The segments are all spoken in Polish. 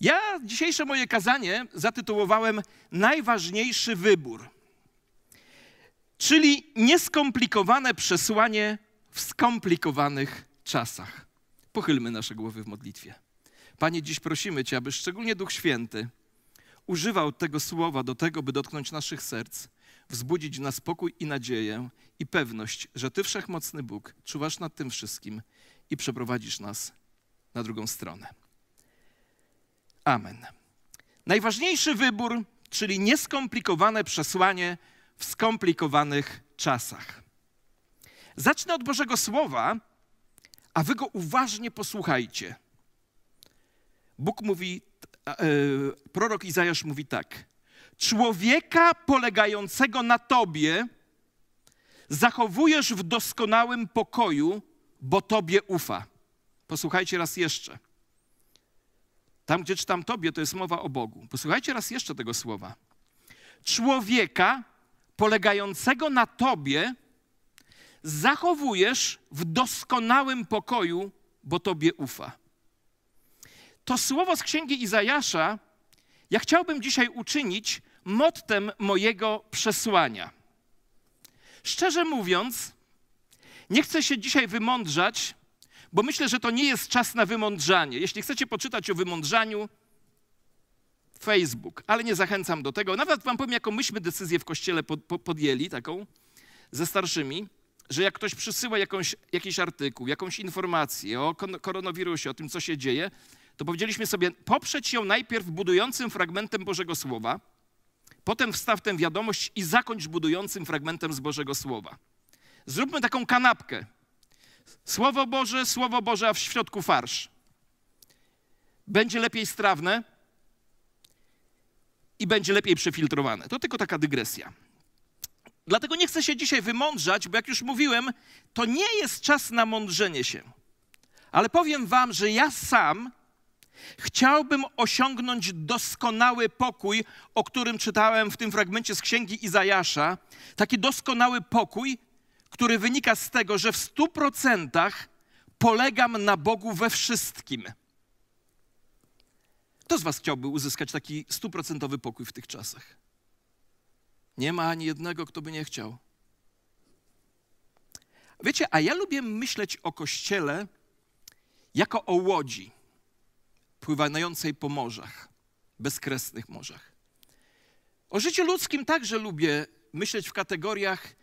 Ja dzisiejsze moje kazanie zatytułowałem Najważniejszy wybór, czyli nieskomplikowane przesłanie w skomplikowanych czasach. Pochylmy nasze głowy w modlitwie. Panie, dziś prosimy Cię, aby szczególnie Duch Święty używał tego słowa do tego, by dotknąć naszych serc, wzbudzić na spokój i nadzieję i pewność, że Ty, Wszechmocny Bóg, czuwasz nad tym wszystkim i przeprowadzisz nas na drugą stronę. Amen. Najważniejszy wybór, czyli nieskomplikowane przesłanie w skomplikowanych czasach. Zacznę od Bożego Słowa, a wy go uważnie posłuchajcie. Bóg mówi, e, prorok Izajasz mówi tak: Człowieka polegającego na tobie zachowujesz w doskonałym pokoju, bo tobie ufa. Posłuchajcie raz jeszcze. Tam, gdzie czytam Tobie, to jest mowa o Bogu. Posłuchajcie raz jeszcze tego słowa. Człowieka polegającego na Tobie zachowujesz w doskonałym pokoju, bo Tobie ufa. To słowo z księgi Izajasza ja chciałbym dzisiaj uczynić mottem mojego przesłania. Szczerze mówiąc, nie chcę się dzisiaj wymądrzać, bo myślę, że to nie jest czas na wymądrzanie. Jeśli chcecie poczytać o wymądrzaniu, Facebook, ale nie zachęcam do tego. Nawet wam powiem, jaką myśmy decyzję w kościele pod, podjęli, taką ze starszymi, że jak ktoś przysyła jakąś, jakiś artykuł, jakąś informację o koronawirusie, o tym, co się dzieje, to powiedzieliśmy sobie poprzeć ją najpierw budującym fragmentem Bożego Słowa, potem wstaw tę wiadomość i zakończ budującym fragmentem z Bożego Słowa. Zróbmy taką kanapkę. Słowo Boże, Słowo Boże, a w środku farsz. Będzie lepiej strawne i będzie lepiej przefiltrowane. To tylko taka dygresja. Dlatego nie chcę się dzisiaj wymądrzać, bo jak już mówiłem, to nie jest czas na mądrzenie się. Ale powiem wam, że ja sam chciałbym osiągnąć doskonały pokój, o którym czytałem w tym fragmencie z księgi Izajasza. Taki doskonały pokój, który wynika z tego, że w stu procentach polegam na Bogu we wszystkim. Kto z Was chciałby uzyskać taki stuprocentowy pokój w tych czasach? Nie ma ani jednego, kto by nie chciał. Wiecie, a ja lubię myśleć o kościele jako o łodzi pływającej po morzach, bezkresnych morzach. O życiu ludzkim także lubię myśleć w kategoriach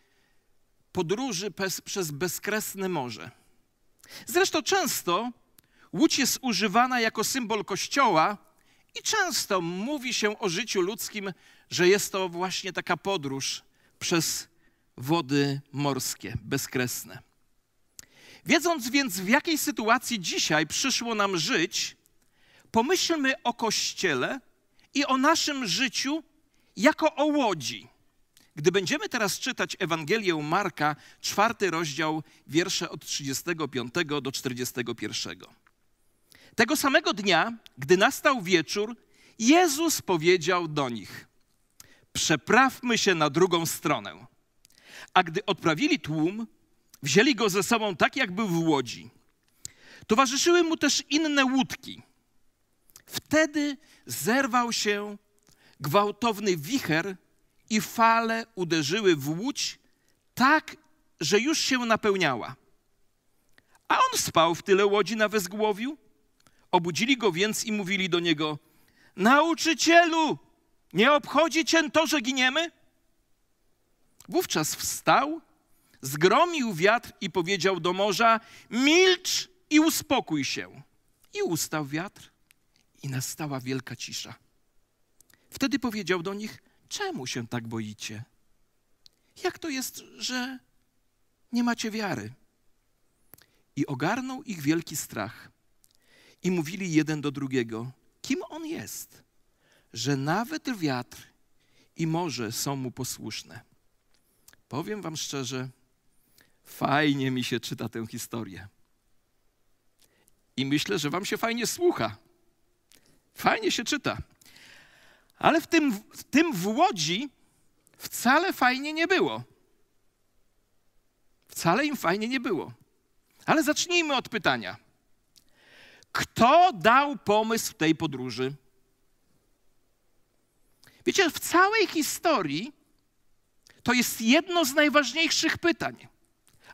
podróży bez, przez bezkresne morze. Zresztą często łódź jest używana jako symbol kościoła i często mówi się o życiu ludzkim, że jest to właśnie taka podróż przez wody morskie, bezkresne. Wiedząc więc, w jakiej sytuacji dzisiaj przyszło nam żyć, pomyślmy o Kościele i o naszym życiu jako o łodzi. Gdy będziemy teraz czytać Ewangelię Marka, czwarty rozdział, wiersze od 35 do 41. Tego samego dnia, gdy nastał wieczór, Jezus powiedział do nich: Przeprawmy się na drugą stronę. A gdy odprawili tłum, wzięli go ze sobą tak, jak był w łodzi. Towarzyszyły mu też inne łódki. Wtedy zerwał się gwałtowny wicher i fale uderzyły w łódź tak, że już się napełniała. A on spał w tyle łodzi na wezgłowiu. Obudzili go więc i mówili do niego: Nauczycielu, nie obchodzi cię to, że giniemy? Wówczas wstał, zgromił wiatr i powiedział do morza: Milcz i uspokój się. I ustał wiatr, i nastała wielka cisza. Wtedy powiedział do nich: Czemu się tak boicie? Jak to jest, że nie macie wiary? I ogarnął ich wielki strach. I mówili jeden do drugiego: Kim on jest, że nawet wiatr i morze są mu posłuszne? Powiem Wam szczerze, fajnie mi się czyta tę historię. I myślę, że Wam się fajnie słucha. Fajnie się czyta. Ale w tym, w tym w Łodzi wcale fajnie nie było. Wcale im fajnie nie było. Ale zacznijmy od pytania. Kto dał pomysł tej podróży? Wiecie, w całej historii to jest jedno z najważniejszych pytań,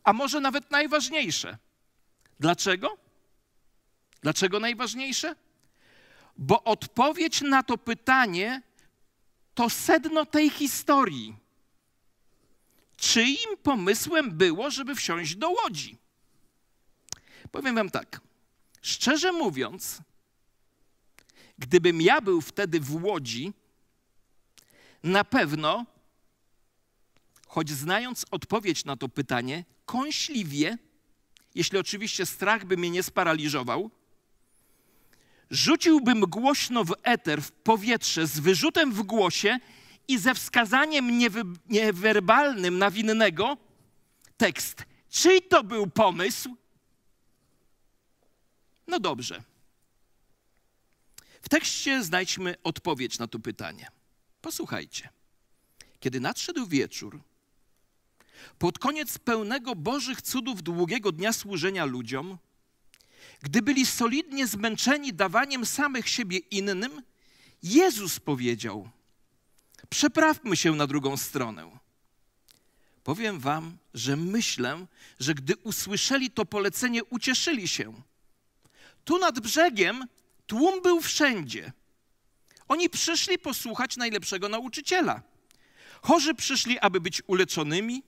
a może nawet najważniejsze. Dlaczego? Dlaczego najważniejsze? Bo odpowiedź na to pytanie to sedno tej historii. Czyim pomysłem było, żeby wsiąść do łodzi? Powiem wam tak. Szczerze mówiąc, gdybym ja był wtedy w łodzi, na pewno, choć znając odpowiedź na to pytanie, kąśliwie, jeśli oczywiście strach by mnie nie sparaliżował, rzuciłbym głośno w eter, w powietrze, z wyrzutem w głosie i ze wskazaniem niewerbalnym na winnego tekst. Czyj to był pomysł? No dobrze. W tekście znajdźmy odpowiedź na to pytanie. Posłuchajcie. Kiedy nadszedł wieczór, pod koniec pełnego Bożych cudów długiego dnia służenia ludziom, gdy byli solidnie zmęczeni dawaniem samych siebie innym, Jezus powiedział: Przeprawmy się na drugą stronę. Powiem wam, że myślę, że gdy usłyszeli to polecenie, ucieszyli się. Tu nad brzegiem tłum był wszędzie. Oni przyszli posłuchać najlepszego nauczyciela. Chorzy przyszli, aby być uleczonymi,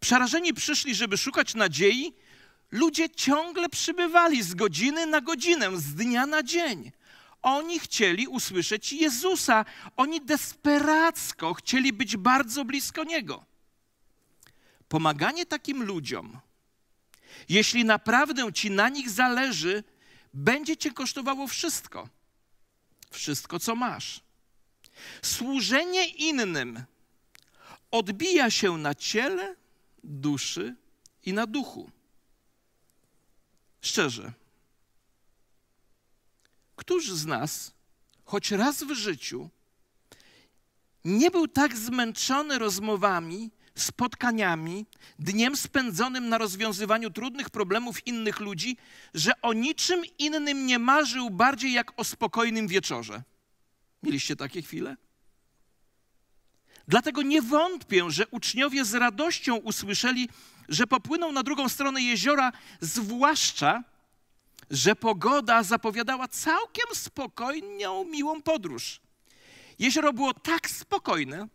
przerażeni przyszli, żeby szukać nadziei. Ludzie ciągle przybywali z godziny na godzinę, z dnia na dzień. Oni chcieli usłyszeć Jezusa. Oni desperacko chcieli być bardzo blisko Niego. Pomaganie takim ludziom, jeśli naprawdę ci na nich zależy, będzie cię kosztowało wszystko. Wszystko, co masz. Służenie innym odbija się na ciele, duszy i na duchu. Szczerze, któż z nas, choć raz w życiu, nie był tak zmęczony rozmowami, spotkaniami, dniem spędzonym na rozwiązywaniu trudnych problemów innych ludzi, że o niczym innym nie marzył bardziej jak o spokojnym wieczorze. Mieliście takie chwile? Dlatego nie wątpię, że uczniowie z radością usłyszeli, że popłyną na drugą stronę jeziora, zwłaszcza, że pogoda zapowiadała całkiem spokojną, miłą podróż. Jezioro było tak spokojne,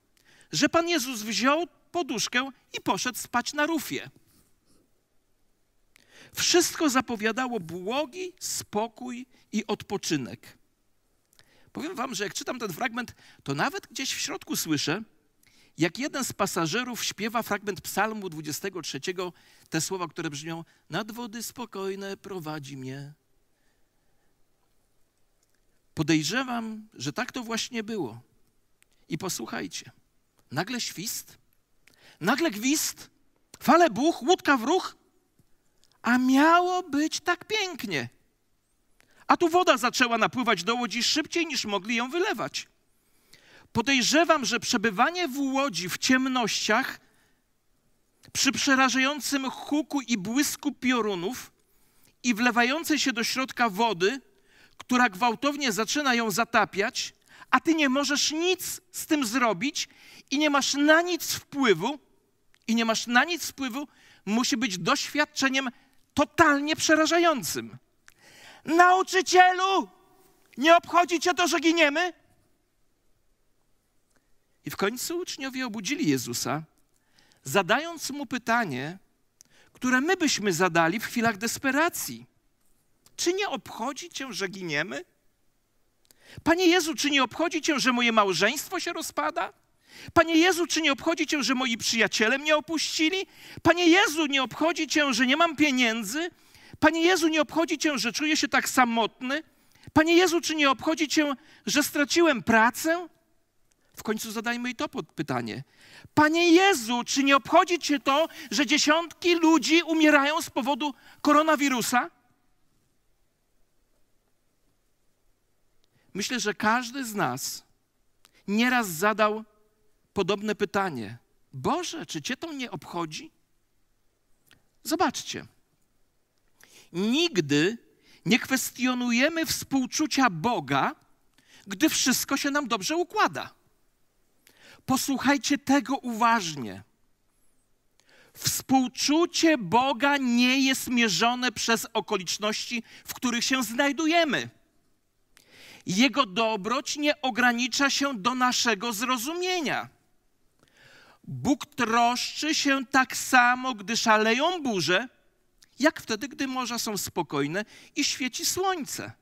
że Pan Jezus wziął poduszkę i poszedł spać na rufie. Wszystko zapowiadało błogi, spokój i odpoczynek. Powiem wam, że jak czytam ten fragment, to nawet gdzieś w środku słyszę, jak jeden z pasażerów śpiewa fragment Psalmu 23, te słowa, które brzmią: Nad wody spokojne prowadzi mnie. Podejrzewam, że tak to właśnie było. I posłuchajcie, nagle świst, nagle gwizd, fale buch, łódka w ruch, a miało być tak pięknie. A tu woda zaczęła napływać do łodzi szybciej niż mogli ją wylewać. Podejrzewam, że przebywanie w łodzi w ciemnościach, przy przerażającym huku i błysku piorunów i wlewającej się do środka wody, która gwałtownie zaczyna ją zatapiać, a ty nie możesz nic z tym zrobić i nie masz na nic wpływu, i nie masz na nic wpływu, musi być doświadczeniem totalnie przerażającym. Nauczycielu, nie obchodzi cię to, że giniemy? I w końcu uczniowie obudzili Jezusa, zadając mu pytanie, które my byśmy zadali w chwilach desperacji. Czy nie obchodzi cię, że giniemy? Panie Jezu, czy nie obchodzi cię, że moje małżeństwo się rozpada? Panie Jezu, czy nie obchodzi cię, że moi przyjaciele mnie opuścili? Panie Jezu, nie obchodzi cię, że nie mam pieniędzy? Panie Jezu, nie obchodzi cię, że czuję się tak samotny? Panie Jezu, czy nie obchodzi cię, że straciłem pracę? W końcu zadajmy i to pytanie. Panie Jezu, czy nie obchodzi cię to, że dziesiątki ludzi umierają z powodu koronawirusa? Myślę, że każdy z nas nieraz zadał podobne pytanie: Boże, czy Cię to nie obchodzi? Zobaczcie. Nigdy nie kwestionujemy współczucia Boga, gdy wszystko się nam dobrze układa. Posłuchajcie tego uważnie. Współczucie Boga nie jest mierzone przez okoliczności, w których się znajdujemy. Jego dobroć nie ogranicza się do naszego zrozumienia. Bóg troszczy się tak samo, gdy szaleją burze, jak wtedy, gdy morza są spokojne i świeci słońce.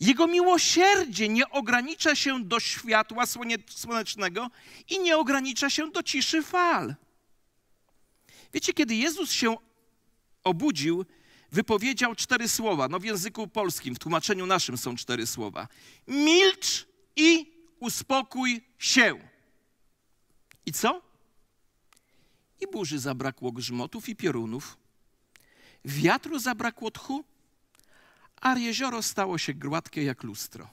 Jego miłosierdzie nie ogranicza się do światła słonecznego i nie ogranicza się do ciszy fal. Wiecie, kiedy Jezus się obudził, wypowiedział cztery słowa. No w języku polskim, w tłumaczeniu naszym są cztery słowa. Milcz i uspokój się. I co? I burzy zabrakło grzmotów i piorunów, wiatru zabrakło tchu, a jezioro stało się gładkie jak lustro.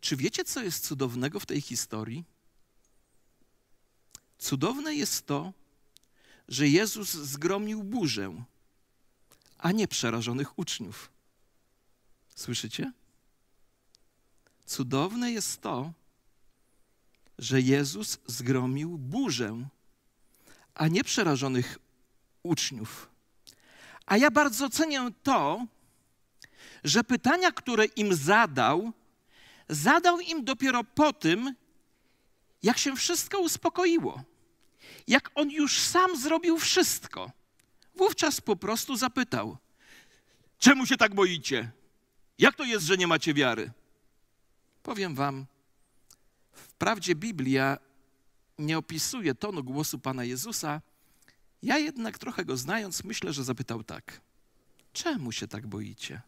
Czy wiecie, co jest cudownego w tej historii? Cudowne jest to, że Jezus zgromił burzę, a nie przerażonych uczniów. Słyszycie? Cudowne jest to, że Jezus zgromił burzę, a nie przerażonych uczniów. A ja bardzo cenię to, że pytania, które im zadał, zadał im dopiero po tym, jak się wszystko uspokoiło jak on już sam zrobił wszystko. Wówczas po prostu zapytał: Czemu się tak boicie? Jak to jest, że nie macie wiary? Powiem wam, wprawdzie Biblia nie opisuje tonu głosu Pana Jezusa, ja jednak trochę go znając, myślę, że zapytał tak: Czemu się tak boicie?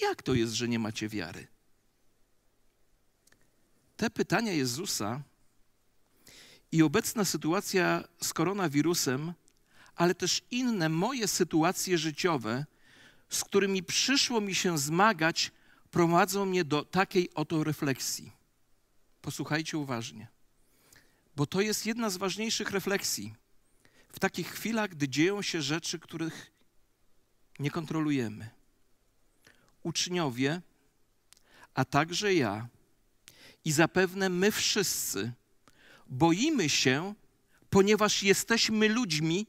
Jak to jest, że nie macie wiary? Te pytania Jezusa i obecna sytuacja z koronawirusem, ale też inne moje sytuacje życiowe, z którymi przyszło mi się zmagać, prowadzą mnie do takiej oto refleksji. Posłuchajcie uważnie, bo to jest jedna z ważniejszych refleksji. W takich chwilach, gdy dzieją się rzeczy, których nie kontrolujemy. Uczniowie, a także ja, i zapewne my wszyscy, boimy się, ponieważ jesteśmy ludźmi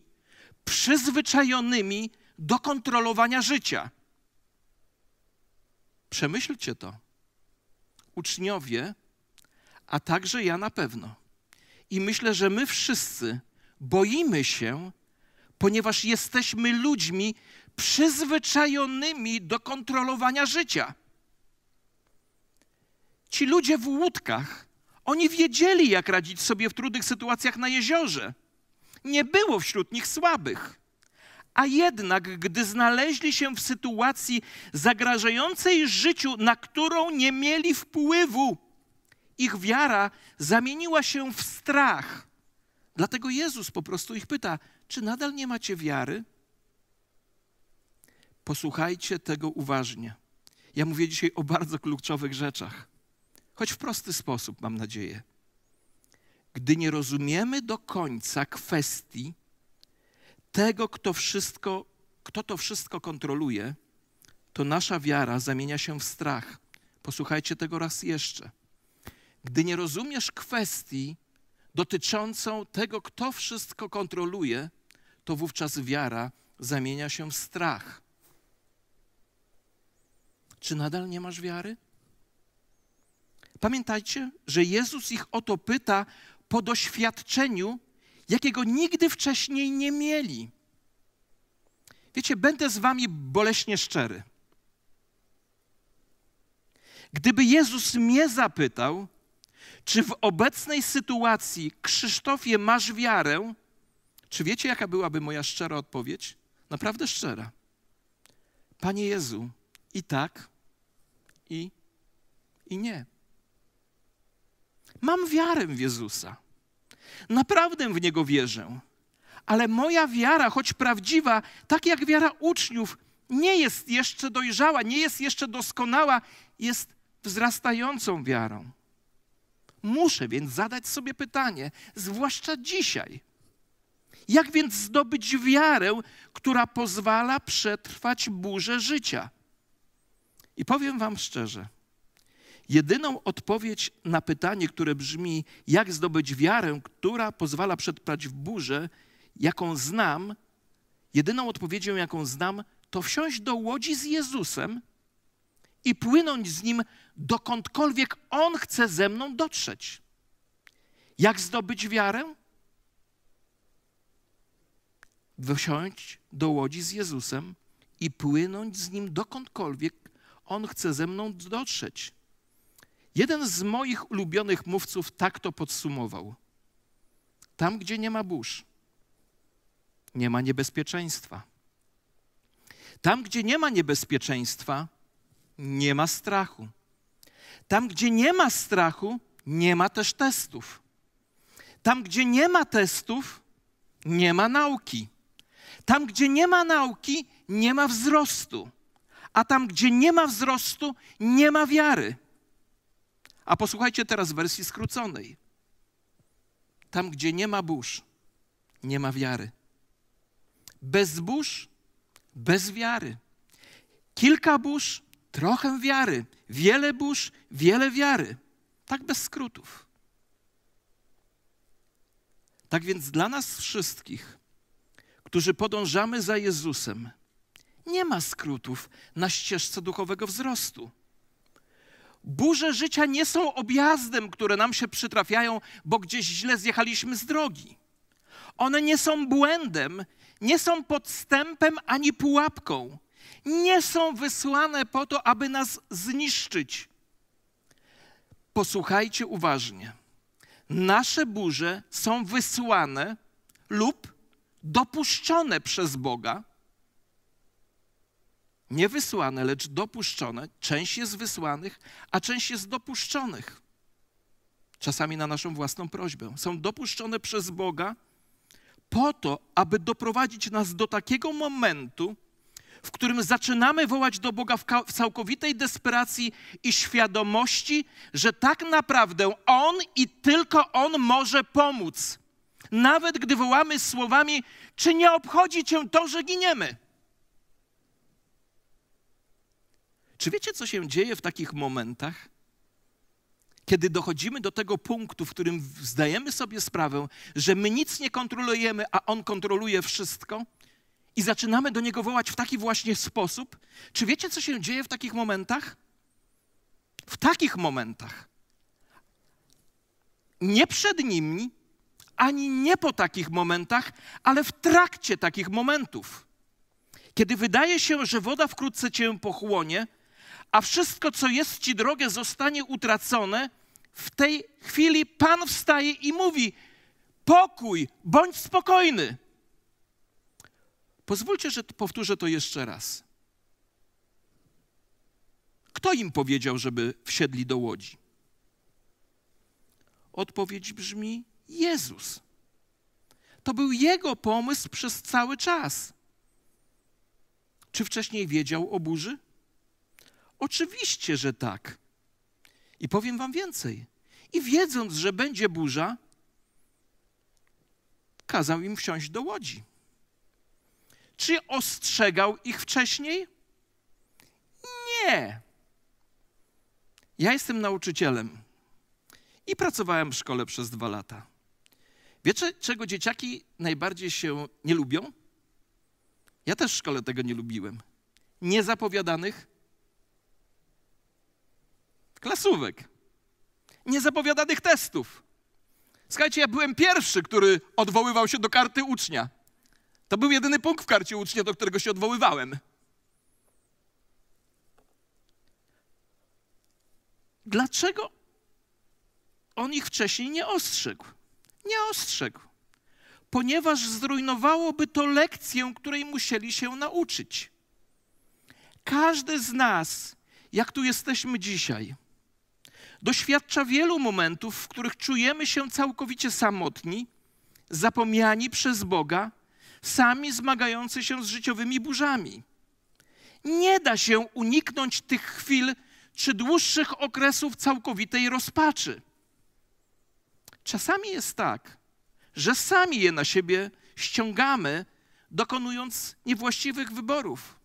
przyzwyczajonymi do kontrolowania życia. Przemyślcie to. Uczniowie, a także ja na pewno. I myślę, że my wszyscy boimy się, ponieważ jesteśmy ludźmi przyzwyczajonymi do kontrolowania życia. Ci ludzie w łódkach oni wiedzieli, jak radzić sobie w trudnych sytuacjach na jeziorze. Nie było wśród nich słabych. A jednak, gdy znaleźli się w sytuacji zagrażającej życiu, na którą nie mieli wpływu, ich wiara zamieniła się w strach. Dlatego Jezus po prostu ich pyta: Czy nadal nie macie wiary? Posłuchajcie tego uważnie. Ja mówię dzisiaj o bardzo kluczowych rzeczach choć w prosty sposób, mam nadzieję. Gdy nie rozumiemy do końca kwestii tego, kto, wszystko, kto to wszystko kontroluje, to nasza wiara zamienia się w strach. Posłuchajcie tego raz jeszcze. Gdy nie rozumiesz kwestii dotyczącą tego, kto wszystko kontroluje, to wówczas wiara zamienia się w strach. Czy nadal nie masz wiary? Pamiętajcie, że Jezus ich o to pyta po doświadczeniu, jakiego nigdy wcześniej nie mieli. Wiecie, będę z wami boleśnie szczery. Gdyby Jezus mnie zapytał, czy w obecnej sytuacji, Krzysztofie, masz wiarę, czy wiecie, jaka byłaby moja szczera odpowiedź? Naprawdę szczera. Panie Jezu, i tak, i, i nie. Mam wiarę w Jezusa. Naprawdę w Niego wierzę. Ale moja wiara, choć prawdziwa, tak jak wiara uczniów, nie jest jeszcze dojrzała, nie jest jeszcze doskonała, jest wzrastającą wiarą. Muszę więc zadać sobie pytanie, zwłaszcza dzisiaj. Jak więc zdobyć wiarę, która pozwala przetrwać burzę życia? I powiem Wam szczerze, Jedyną odpowiedź na pytanie, które brzmi, jak zdobyć wiarę, która pozwala przetrwać w burzę, jaką znam, jedyną odpowiedzią, jaką znam, to wsiąść do łodzi z Jezusem i płynąć z Nim dokądkolwiek On chce ze mną dotrzeć. Jak zdobyć wiarę? Wsiąść do łodzi z Jezusem i płynąć z Nim dokądkolwiek On chce ze mną dotrzeć. Jeden z moich ulubionych mówców tak to podsumował. Tam, gdzie nie ma burz, nie ma niebezpieczeństwa. Tam, gdzie nie ma niebezpieczeństwa, nie ma strachu. Tam, gdzie nie ma strachu, nie ma też testów. Tam, gdzie nie ma testów, nie ma nauki. Tam, gdzie nie ma nauki, nie ma wzrostu. A tam, gdzie nie ma wzrostu, nie ma wiary. A posłuchajcie teraz wersji skróconej. Tam, gdzie nie ma burz, nie ma wiary. Bez burz, bez wiary. Kilka burz, trochę wiary. Wiele burz, wiele wiary. Tak bez skrótów. Tak więc dla nas wszystkich, którzy podążamy za Jezusem, nie ma skrótów na ścieżce duchowego wzrostu. Burze życia nie są objazdem, które nam się przytrafiają, bo gdzieś źle zjechaliśmy z drogi. One nie są błędem, nie są podstępem ani pułapką. Nie są wysłane po to, aby nas zniszczyć. Posłuchajcie uważnie. Nasze burze są wysłane lub dopuszczone przez Boga nie wysłane, lecz dopuszczone. Część jest wysłanych, a część jest dopuszczonych. Czasami na naszą własną prośbę. Są dopuszczone przez Boga po to, aby doprowadzić nas do takiego momentu, w którym zaczynamy wołać do Boga w, w całkowitej desperacji i świadomości, że tak naprawdę On i tylko On może pomóc. Nawet gdy wołamy słowami, czy nie obchodzi Cię to, że giniemy? Czy wiecie, co się dzieje w takich momentach? Kiedy dochodzimy do tego punktu, w którym zdajemy sobie sprawę, że my nic nie kontrolujemy, a On kontroluje wszystko, i zaczynamy do Niego wołać w taki właśnie sposób, czy wiecie, co się dzieje w takich momentach? W takich momentach. Nie przed nimi, ani nie po takich momentach, ale w trakcie takich momentów. Kiedy wydaje się, że woda wkrótce cię pochłonie, a wszystko, co jest ci drogie, zostanie utracone, w tej chwili Pan wstaje i mówi: Pokój, bądź spokojny. Pozwólcie, że powtórzę to jeszcze raz. Kto im powiedział, żeby wsiedli do łodzi? Odpowiedź brzmi: Jezus. To był Jego pomysł przez cały czas. Czy wcześniej wiedział o burzy? Oczywiście, że tak. I powiem Wam więcej. I wiedząc, że będzie burza, kazał im wsiąść do łodzi. Czy ostrzegał ich wcześniej? Nie. Ja jestem nauczycielem i pracowałem w szkole przez dwa lata. Wiecie, czego dzieciaki najbardziej się nie lubią? Ja też w szkole tego nie lubiłem. Niezapowiadanych klasówek, niezapowiadanych testów. Słuchajcie, ja byłem pierwszy, który odwoływał się do karty ucznia. To był jedyny punkt w karcie ucznia, do którego się odwoływałem. Dlaczego on ich wcześniej nie ostrzegł? Nie ostrzegł, ponieważ zrujnowałoby to lekcję, której musieli się nauczyć. Każdy z nas, jak tu jesteśmy dzisiaj, doświadcza wielu momentów, w których czujemy się całkowicie samotni, zapomniani przez Boga, sami zmagający się z życiowymi burzami. Nie da się uniknąć tych chwil czy dłuższych okresów całkowitej rozpaczy. Czasami jest tak, że sami je na siebie ściągamy, dokonując niewłaściwych wyborów.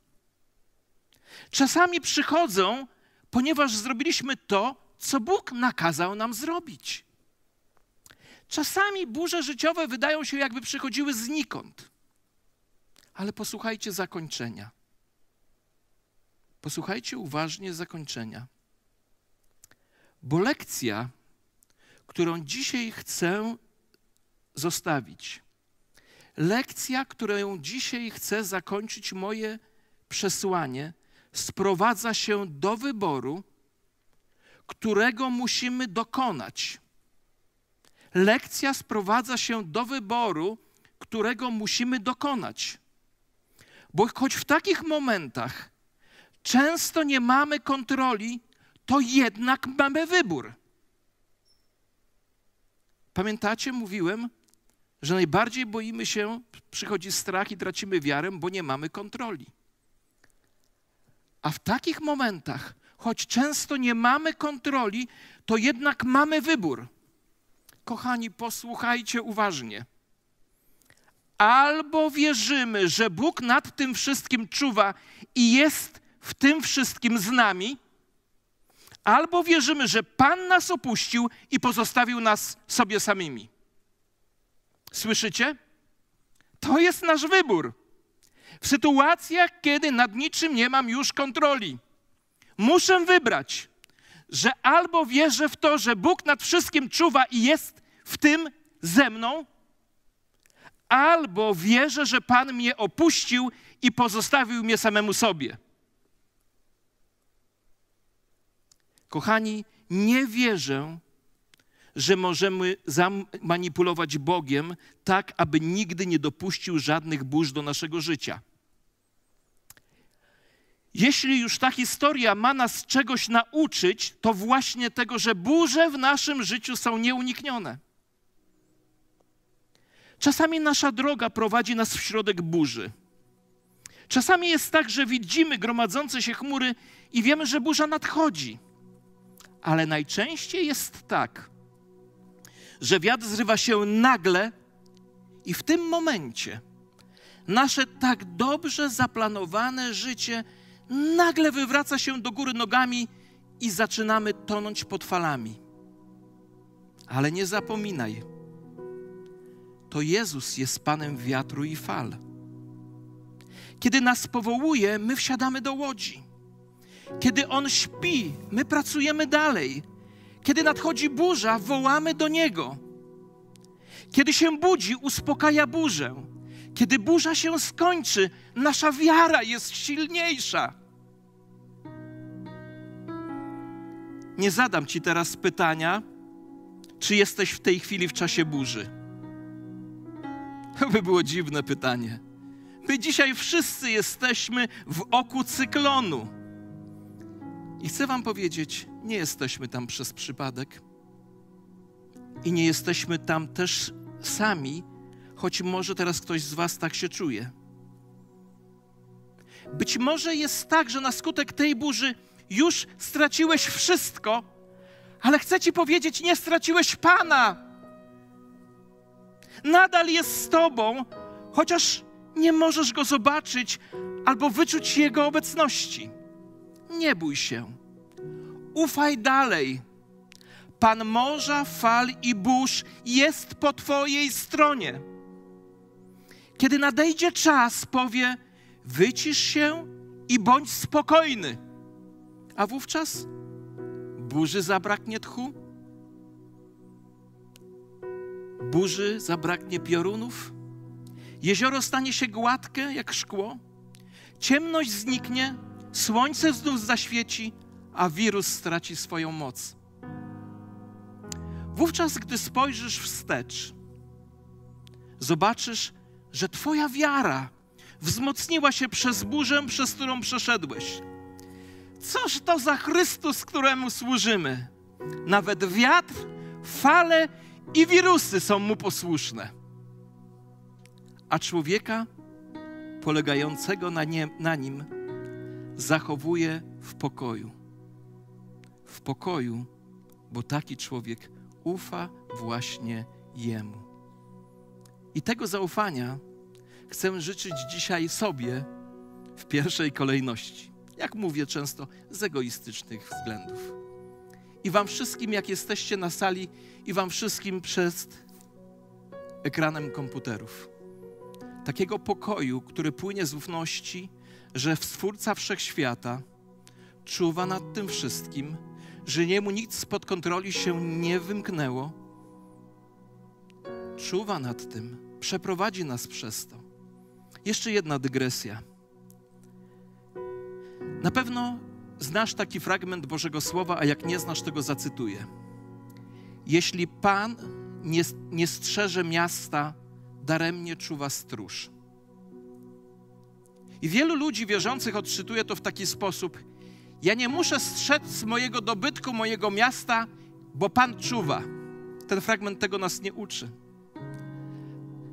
Czasami przychodzą, ponieważ zrobiliśmy to, co Bóg nakazał nam zrobić. Czasami burze życiowe wydają się, jakby przychodziły znikąd. Ale posłuchajcie zakończenia. Posłuchajcie uważnie zakończenia. Bo lekcja, którą dzisiaj chcę zostawić, lekcja, którą dzisiaj chcę zakończyć moje przesłanie, sprowadza się do wyboru, którego musimy dokonać. Lekcja sprowadza się do wyboru, którego musimy dokonać. Bo choć w takich momentach często nie mamy kontroli, to jednak mamy wybór. Pamiętacie, mówiłem, że najbardziej boimy się, przychodzi strach i tracimy wiarę, bo nie mamy kontroli. A w takich momentach, choć często nie mamy kontroli, to jednak mamy wybór. Kochani, posłuchajcie uważnie. Albo wierzymy, że Bóg nad tym wszystkim czuwa i jest w tym wszystkim z nami, albo wierzymy, że Pan nas opuścił i pozostawił nas sobie samymi. Słyszycie? To jest nasz wybór. W sytuacjach, kiedy nad niczym nie mam już kontroli, muszę wybrać, że albo wierzę w to, że Bóg nad wszystkim czuwa i jest w tym ze mną, albo wierzę, że Pan mnie opuścił i pozostawił mnie samemu sobie. Kochani, nie wierzę, że możemy zamanipulować Bogiem tak, aby nigdy nie dopuścił żadnych burz do naszego życia. Jeśli już ta historia ma nas czegoś nauczyć, to właśnie tego, że burze w naszym życiu są nieuniknione. Czasami nasza droga prowadzi nas w środek burzy. Czasami jest tak, że widzimy gromadzące się chmury i wiemy, że burza nadchodzi. Ale najczęściej jest tak, że wiatr zrywa się nagle i w tym momencie nasze tak dobrze zaplanowane życie nagle wywraca się do góry nogami i zaczynamy tonąć pod falami. Ale nie zapominaj, to Jezus jest Panem wiatru i fal. Kiedy nas powołuje, my wsiadamy do łodzi. Kiedy On śpi, my pracujemy dalej. Kiedy nadchodzi burza, wołamy do Niego. Kiedy się budzi, uspokaja burzę. Kiedy burza się skończy, nasza wiara jest silniejsza. Nie zadam Ci teraz pytania, czy jesteś w tej chwili w czasie burzy. To by było dziwne pytanie. My dzisiaj wszyscy jesteśmy w oku cyklonu. I chcę Wam powiedzieć, nie jesteśmy tam przez przypadek. I nie jesteśmy tam też sami, choć może teraz ktoś z Was tak się czuje. Być może jest tak, że na skutek tej burzy już straciłeś wszystko, ale chcę Ci powiedzieć, nie straciłeś Pana. Nadal jest z Tobą, chociaż nie możesz Go zobaczyć albo wyczuć Jego obecności. Nie bój się. Ufaj dalej. Pan morza, fal i burz jest po Twojej stronie. Kiedy nadejdzie czas, powie: wycisz się i bądź spokojny. A wówczas burzy zabraknie tchu, burzy zabraknie piorunów, jezioro stanie się gładkie jak szkło, ciemność zniknie, słońce znów zaświeci, a wirus straci swoją moc. Wówczas, gdy spojrzysz wstecz, zobaczysz, że Twoja wiara wzmocniła się przez burzę, przez którą przeszedłeś. Coż to za Chrystus, któremu służymy? Nawet wiatr, fale i wirusy są mu posłuszne. A człowieka polegającego na, nie, na nim zachowuje w pokoju. W pokoju, bo taki człowiek ufa właśnie Jemu. I tego zaufania chcę życzyć dzisiaj sobie w pierwszej kolejności jak mówię często, z egoistycznych względów. I Wam wszystkim, jak jesteście na sali, i Wam wszystkim przed ekranem komputerów. Takiego pokoju, który płynie z ufności, że Stwórca Wszechświata czuwa nad tym wszystkim, że niemu nic spod kontroli się nie wymknęło. Czuwa nad tym, przeprowadzi nas przez to. Jeszcze jedna dygresja. Na pewno znasz taki fragment Bożego Słowa, a jak nie znasz, tego zacytuję. Jeśli Pan nie, nie strzeże miasta, daremnie czuwa stróż. I wielu ludzi wierzących odczytuje to w taki sposób: Ja nie muszę strzec mojego dobytku, mojego miasta, bo Pan czuwa. Ten fragment tego nas nie uczy.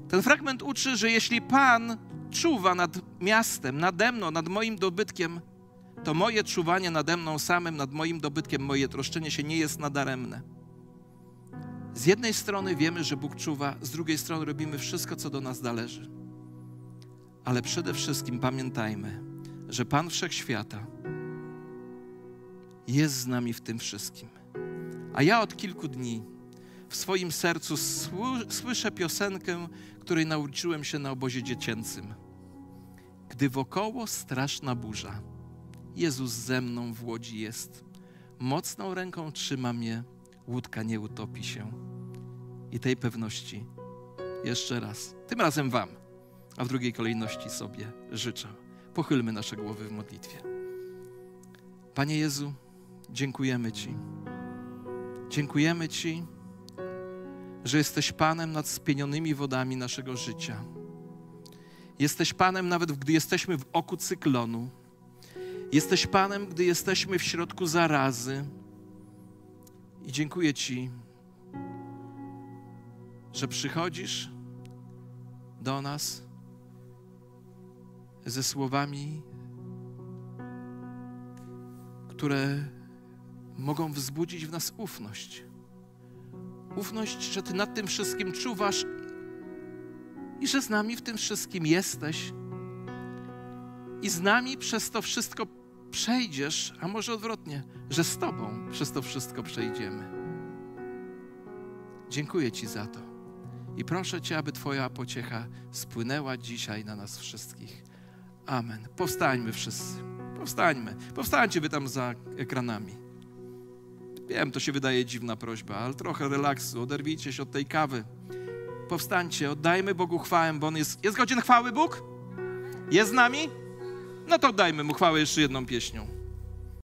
Ten fragment uczy, że jeśli Pan czuwa nad miastem, nade mną, nad moim dobytkiem, to moje czuwanie nade mną samym, nad moim dobytkiem, moje troszczenie się nie jest nadaremne. Z jednej strony wiemy, że Bóg czuwa, z drugiej strony robimy wszystko, co do nas należy. Ale przede wszystkim pamiętajmy, że Pan Wszechświata jest z nami w tym wszystkim. A ja od kilku dni w swoim sercu słyszę piosenkę, której nauczyłem się na obozie dziecięcym. Gdy wokoło straszna burza, Jezus ze mną w łodzi jest. Mocną ręką trzyma mnie, łódka nie utopi się. I tej pewności jeszcze raz, tym razem Wam, a w drugiej kolejności sobie życzę. Pochylmy nasze głowy w modlitwie. Panie Jezu, dziękujemy Ci. Dziękujemy Ci, że jesteś Panem nad spienionymi wodami naszego życia. Jesteś Panem nawet gdy jesteśmy w oku cyklonu. Jesteś Panem, gdy jesteśmy w środku zarazy. I dziękuję Ci, że przychodzisz do nas ze słowami, które mogą wzbudzić w nas ufność. Ufność, że Ty nad tym wszystkim czuwasz i że z nami w tym wszystkim jesteś. I z nami przez to wszystko przejdziesz, a może odwrotnie, że z Tobą przez to wszystko przejdziemy. Dziękuję Ci za to. I proszę Cię, aby Twoja pociecha spłynęła dzisiaj na nas wszystkich. Amen. Powstańmy wszyscy. Powstańmy. Powstańcie Wy tam za ekranami. Wiem, to się wydaje dziwna prośba, ale trochę relaksu. Oderwijcie się od tej kawy. Powstańcie, oddajmy Bogu chwałę, bo On jest... Jest godzien chwały Bóg? Jest z nami? No to oddajmy Mu chwałę jeszcze jedną pieśnią.